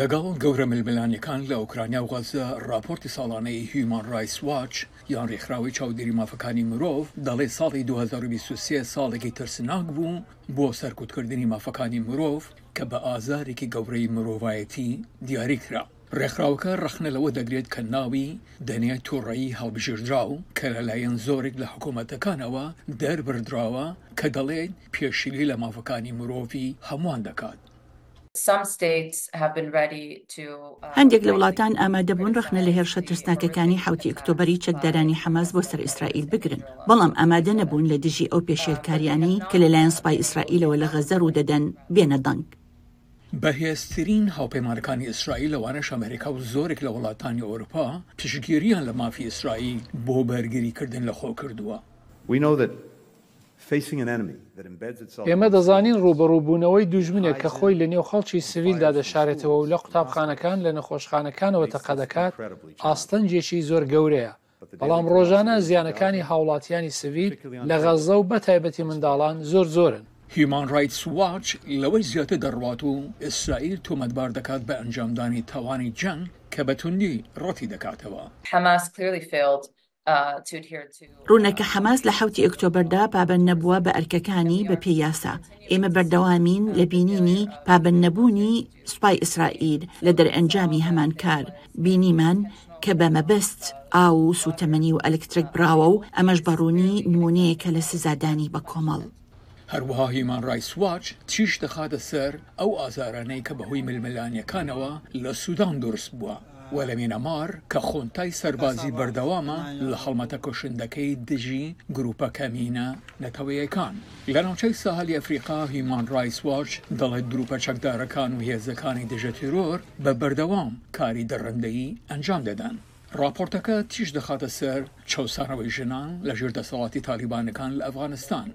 لەگەڵ گەورە ململانێکان لە ئۆکرانیا و غەززە، ڕاپۆرتی ساڵانەی هیومان ڕایتس واچ یان ڕێکخراوەی چاودێری مافەکانی مرۆڤ دەڵێت ساڵی دوو هەزار و بیست و سێ ساڵێکی ترسناک بوو بۆ سەرکوتکردنی مافەکانی مرۆڤ کە بە ئازارێکی گەورەی مرۆڤایەتی دیاری کرا. ڕێکخراوەکە ڕەخنە لەوە دەگرێت کە ناوی دەنێت توڕەیی هەڵبژێردراو کە لەلایەن زۆرێک لە حکومەتەکانەوە دەربردراوە کە دەڵێت پێشیلی لە مافەکانی مرۆڤی هەمووان دەکات. هەندێک لە وڵاتان ئامادەبوون ڕەخنە لە هێڕشە ترسناکەکانی حەوتی ئۆکتۆبەری چەکدارانی حەماس بۆ سەر ئیسرائیل بگرن، بەڵام ئامادە نەبوون لە دژی ئەو پێشێلکارییانەی کە لەلایەن سوپای ئیسرائیلەوە لە غەززە ڕوودەدەن، بێنە دەنگ. بەهێزترین هاوپەیمانەکانی ئیسرائیل لەوانەش ئەمەریکا و زۆرێک لە وڵاتانی ئەوروپا پشتگیرییان لە مافی ئیسرائیل بۆ بەرگریکردن لەخۆ کردووە. ئێمە دەزانین ڕووبەڕووبوونەوەی دوژمنێک کە خۆی لە نێو خەڵکی سڤیلدا دەشارێتەوە و لە قوتابخانەکان، لە نەخۆشخانەکانەوە تەقە دەکات، ئاستەنگێکی زۆر گەورەیە، بەڵام ڕۆژانە زیانەکانی هاوڵاتیانی سڤیل لە غەززە و بەتایبەتی منداڵان زۆر زۆرن. هیومان ڕایتس واچ لەوەی زیاتر دەڕوات و ئیسرائیل تۆمەتبار دەکات بە ئەنجامدانی تاوانی جەنگ کە بە توندی ڕەتی دەکاتەوە. ڕوونە کە حەماس لە حەوتی ئۆکتۆبەردا پابەند نەبووە بە ئەرکەکانی بە پێی یاسا ئێمە بەردەوامین لە بینینی پابەند نەبوونی سوپای ئیسرائیل لە دەرئەنجامی هەمان کار بینیمان کە بە مەبەست ئاو و سوتەمەنی و ئەلکترک براوە و ئەمەش بەڕوونی نمونەیەکە لە سزادانی بە کۆمەڵ. هەروەها هیومان رایتس واچ تیش دەخاتە سەر ئەو ئازارانەی کە بەهۆی ململانێکانەوە لە سودان دروست بووە و لە مینەمار کە خونتای سەربازی بەردەوامە لە هەڵمەتە کوشندەکەی دژی گروپە کەمینە نەتەوەیەکان لە ناوچەی ساحلی ئەفریقا، هیومان رایتس واچ دەڵێت گروپە چەکدارەکان و هێزەکانی دژە تیرۆر بە بەردەوام کاری دڕندەیی ئەنجام دەدەن. ڕاپۆرتەکە تیش دەخاتە سەر چەوسانەوەی ژنان لە ژێر دەسەڵاتی تالیبانەکان لە ئەفغانستان،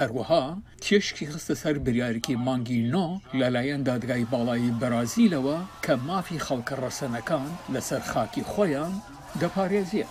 هەروەها تیشکی خستە سەر بریارێکی مانگی نۆ لەلایەن دادگای باڵای بەرازیلەوە کە مافی خەڵکە ڕەسەنەکان لەسەر خاکی خۆیان دەپارێزێت.